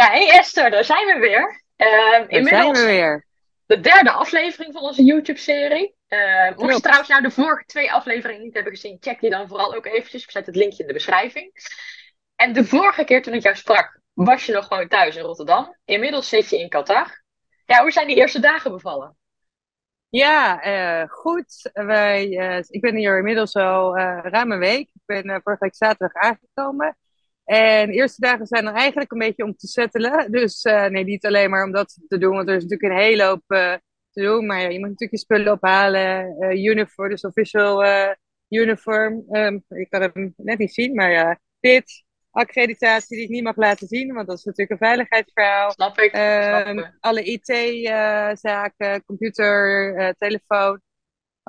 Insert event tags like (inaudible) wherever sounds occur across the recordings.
Ja, hey Esther, daar zijn we weer. Uh, Daar inmiddels zijn we weer. de derde aflevering van onze YouTube-serie. Eh mocht je trouwens nou de vorige twee afleveringen niet hebben gezien, check die dan vooral ook eventjes. Ik zet het linkje in de beschrijving. En de vorige keer toen ik jou sprak, was je nog gewoon thuis in Rotterdam. Inmiddels zit je in Qatar. Ja, hoe zijn die eerste dagen bevallen? Ja, eh, goed. Wij, eh, ik ben hier inmiddels al eh, ruim een week. Ik ben vorige week zaterdag aangekomen. En de eerste dagen zijn er eigenlijk een beetje om te settelen. Dus eh, nee, niet alleen maar om dat te doen, want er is natuurlijk een hele hoop eh, te doen. Maar ja, je moet natuurlijk je spullen ophalen. eh uniform, dus official uniform. Ehm, ik kan hem net niet zien, maar ja, dit. Accreditatie die ik niet mag laten zien, want dat is natuurlijk een veiligheidsverhaal. Snap ik. snap Ehm, alle IT-zaken, computer, telefoon.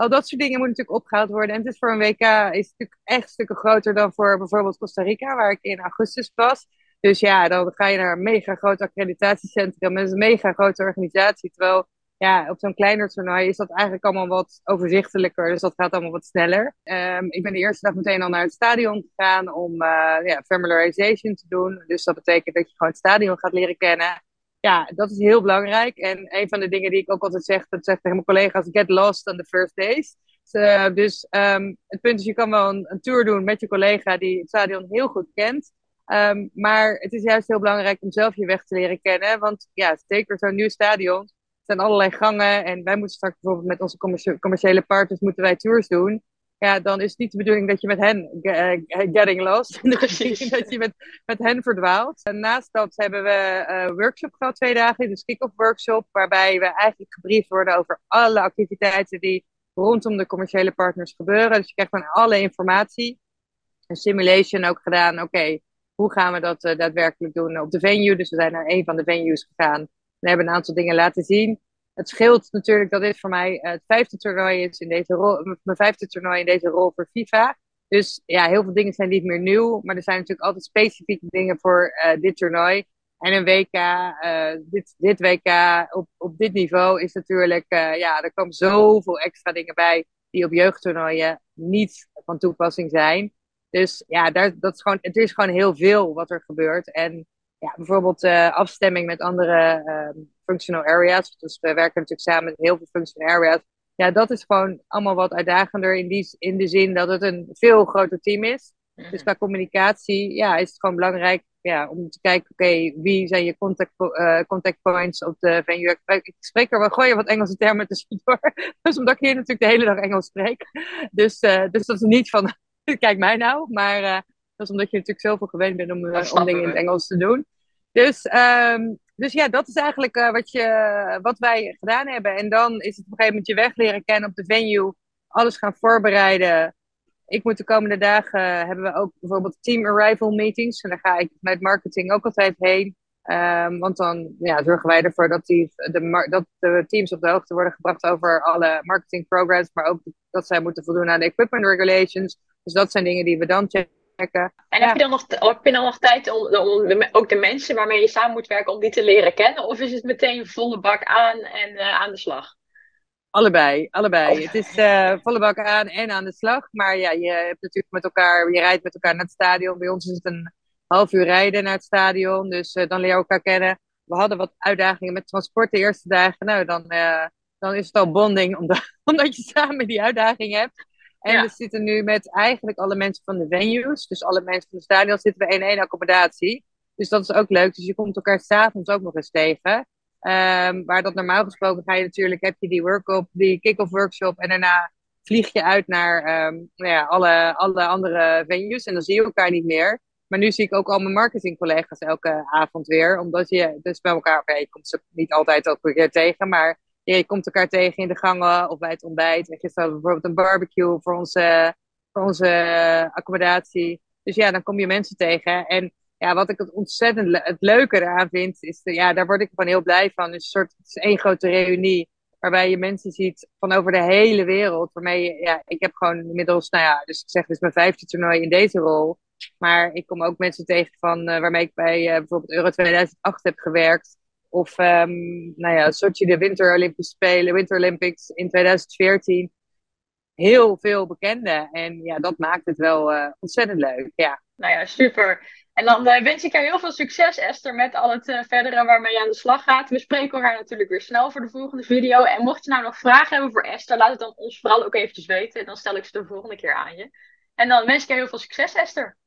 Al dat soort dingen moeten natuurlijk opgehaald worden. En het is voor een WK is natuurlijk echt stukken groter dan voor bijvoorbeeld Costa Rica, waar ik in augustus was. Dus ja, dan ga je naar een mega groot accreditatiecentrum met een mega grote organisatie. Terwijl ja, op zo'n kleiner toernooi is dat eigenlijk allemaal wat overzichtelijker. Dus dat gaat allemaal wat sneller. Ehm, ik ben de eerste dag meteen al naar het stadion gegaan om eh, ja, familiarization te doen. Dus dat betekent dat je gewoon het stadion gaat leren kennen. Ja, dat is heel belangrijk. En een van de dingen die ik ook altijd zeg, dat zeg ik tegen mijn collega's, get lost on the first days. Dus, eh, dus ehm, het punt is, je kan wel een, tour doen met je collega die het stadion heel goed kent. Ehm, maar het is juist heel belangrijk om zelf je weg te leren kennen. Want ja, zeker zo'n nieuw stadion, er zijn allerlei gangen. En wij moeten straks bijvoorbeeld met onze commerciële partners moeten wij tours doen. Ja, dan is het niet de bedoeling dat je met hen eh, getting lost. (laughs) Precies. dat je met, met hen verdwaalt. En naast dat hebben we eh, een workshop gehad, twee dagen. Dus kick-off workshop, waarbij we eigenlijk gebriefd worden over alle activiteiten die rondom de commerciële partners gebeuren. Dus je krijgt gewoon alle informatie. Een simulation ook gedaan. Oké, hoe gaan we dat eh, daadwerkelijk doen op de venue? Dus we zijn naar een van de venues gegaan. We hebben een aantal dingen laten zien. Het scheelt natuurlijk dat dit voor mij eh, het vijfde toernooi is in deze rol, mijn vijfde toernooi in deze rol voor FIFA. Dus ja, heel veel dingen zijn niet meer nieuw, maar er zijn natuurlijk altijd specifieke dingen voor eh, dit toernooi. En een WK, eh, dit, dit WK op, op dit niveau is natuurlijk, ja, er komen zoveel extra dingen bij die op jeugdtoernooien niet van toepassing zijn. Dus ja, daar, dat is gewoon, het is gewoon heel veel wat er gebeurt. En ja, bijvoorbeeld afstemming met andere ehm, functional areas. Dus we werken natuurlijk samen met heel veel functional areas. Ja, dat is gewoon allemaal wat uitdagender in, die, in de zin dat het een veel groter team is. Dus qua communicatie ja, is het gewoon belangrijk ja, om te kijken, oké, wie zijn je contact, eh, contact points op de venue? Ik spreek- Ik spreek er wel, gooi er wat Engelse termen tussendoor. (laughs) Dus omdat ik hier natuurlijk de hele dag Engels spreek. Dus, eh, dus dat is niet van, (laughs) kijk mij nou. Maar eh, dat is omdat je natuurlijk zoveel gewend bent om, om dingen in het Engels te doen. Dus, ehm, dus ja, dat is eigenlijk eh, wat, je, wat wij gedaan hebben. En dan is het op een gegeven moment je weg leren kennen op de venue. Alles gaan voorbereiden. Ik moet de komende dagen hebben we ook bijvoorbeeld team arrival meetings. En daar ga ik met marketing ook altijd heen. Ehm, want dan ja, zorgen wij ervoor dat, die, de, dat de teams op de hoogte worden gebracht over alle marketing programs. Maar ook dat zij moeten voldoen aan de equipment regulations. Dus dat zijn dingen die we dan checken. En Ja. heb, je dan nog, heb je dan nog tijd om, om de- ook de mensen waarmee je samen moet werken, om die te leren kennen? Of is het meteen volle bak aan en eh, aan de slag? Allebei, allebei. Oh. Het is eh, volle bak aan en aan de slag. Maar ja, je hebt natuurlijk met elkaar, je rijdt met elkaar naar het stadion. Bij ons is het een half uur rijden naar het stadion. Dus eh, dan leer je elkaar kennen. We hadden wat uitdagingen met transport de eerste dagen. Nou, dan, dan is het al bonding, omdat, (laughs) omdat je samen die uitdaging hebt. En Ja. we zitten nu met eigenlijk alle mensen van de venues. Dus alle mensen van het stadion zitten we in één accommodatie. Dus dat is ook leuk. Dus je komt elkaar s'avonds ook nog eens tegen. Ehm, waar dat normaal gesproken ga je natuurlijk, heb je die workshop, die kick-off workshop. En daarna vlieg je uit naar ehm, nou ja, alle, alle andere venues. En dan zie je elkaar niet meer. Maar nu zie ik ook al mijn marketingcollega's elke avond weer. Omdat je dus bij elkaar, oké, je komt ze niet altijd elke keer tegen. Maar ja, je komt elkaar tegen in de gangen of bij het ontbijt. En gisteren bijvoorbeeld een barbecue voor onze, voor onze accommodatie. Dus ja, dan kom je mensen tegen. En ja, wat ik het ontzettend het leuke eraan vind, is, de, ja, daar word ik gewoon heel blij van. Dus een soort, het is één grote reunie, waarbij je mensen ziet van over de hele wereld. Waarmee ja, ik heb gewoon inmiddels, nou ja, dus ik zeg, is mijn vijfde toernooi in deze rol. Maar ik kom ook mensen tegen van, eh, waarmee ik bij eh, bijvoorbeeld Euro 2008 heb gewerkt. Of, ehm, nou ja, Sochi, de Winter Olympische Spelen, Winter Olympics in 2014. Heel veel bekenden. En ja, dat maakt het wel eh, ontzettend leuk, ja. Nou ja, super. En dan uh, wens ik jou heel veel succes, Esther, met al het uh, verdere waarmee je aan de slag gaat. We spreken elkaar natuurlijk weer snel voor de volgende video. En mocht je nou nog vragen hebben voor Esther, laat het dan ons vooral ook eventjes weten. Dan stel ik ze de volgende keer aan je. En dan wens ik je heel veel succes, Esther.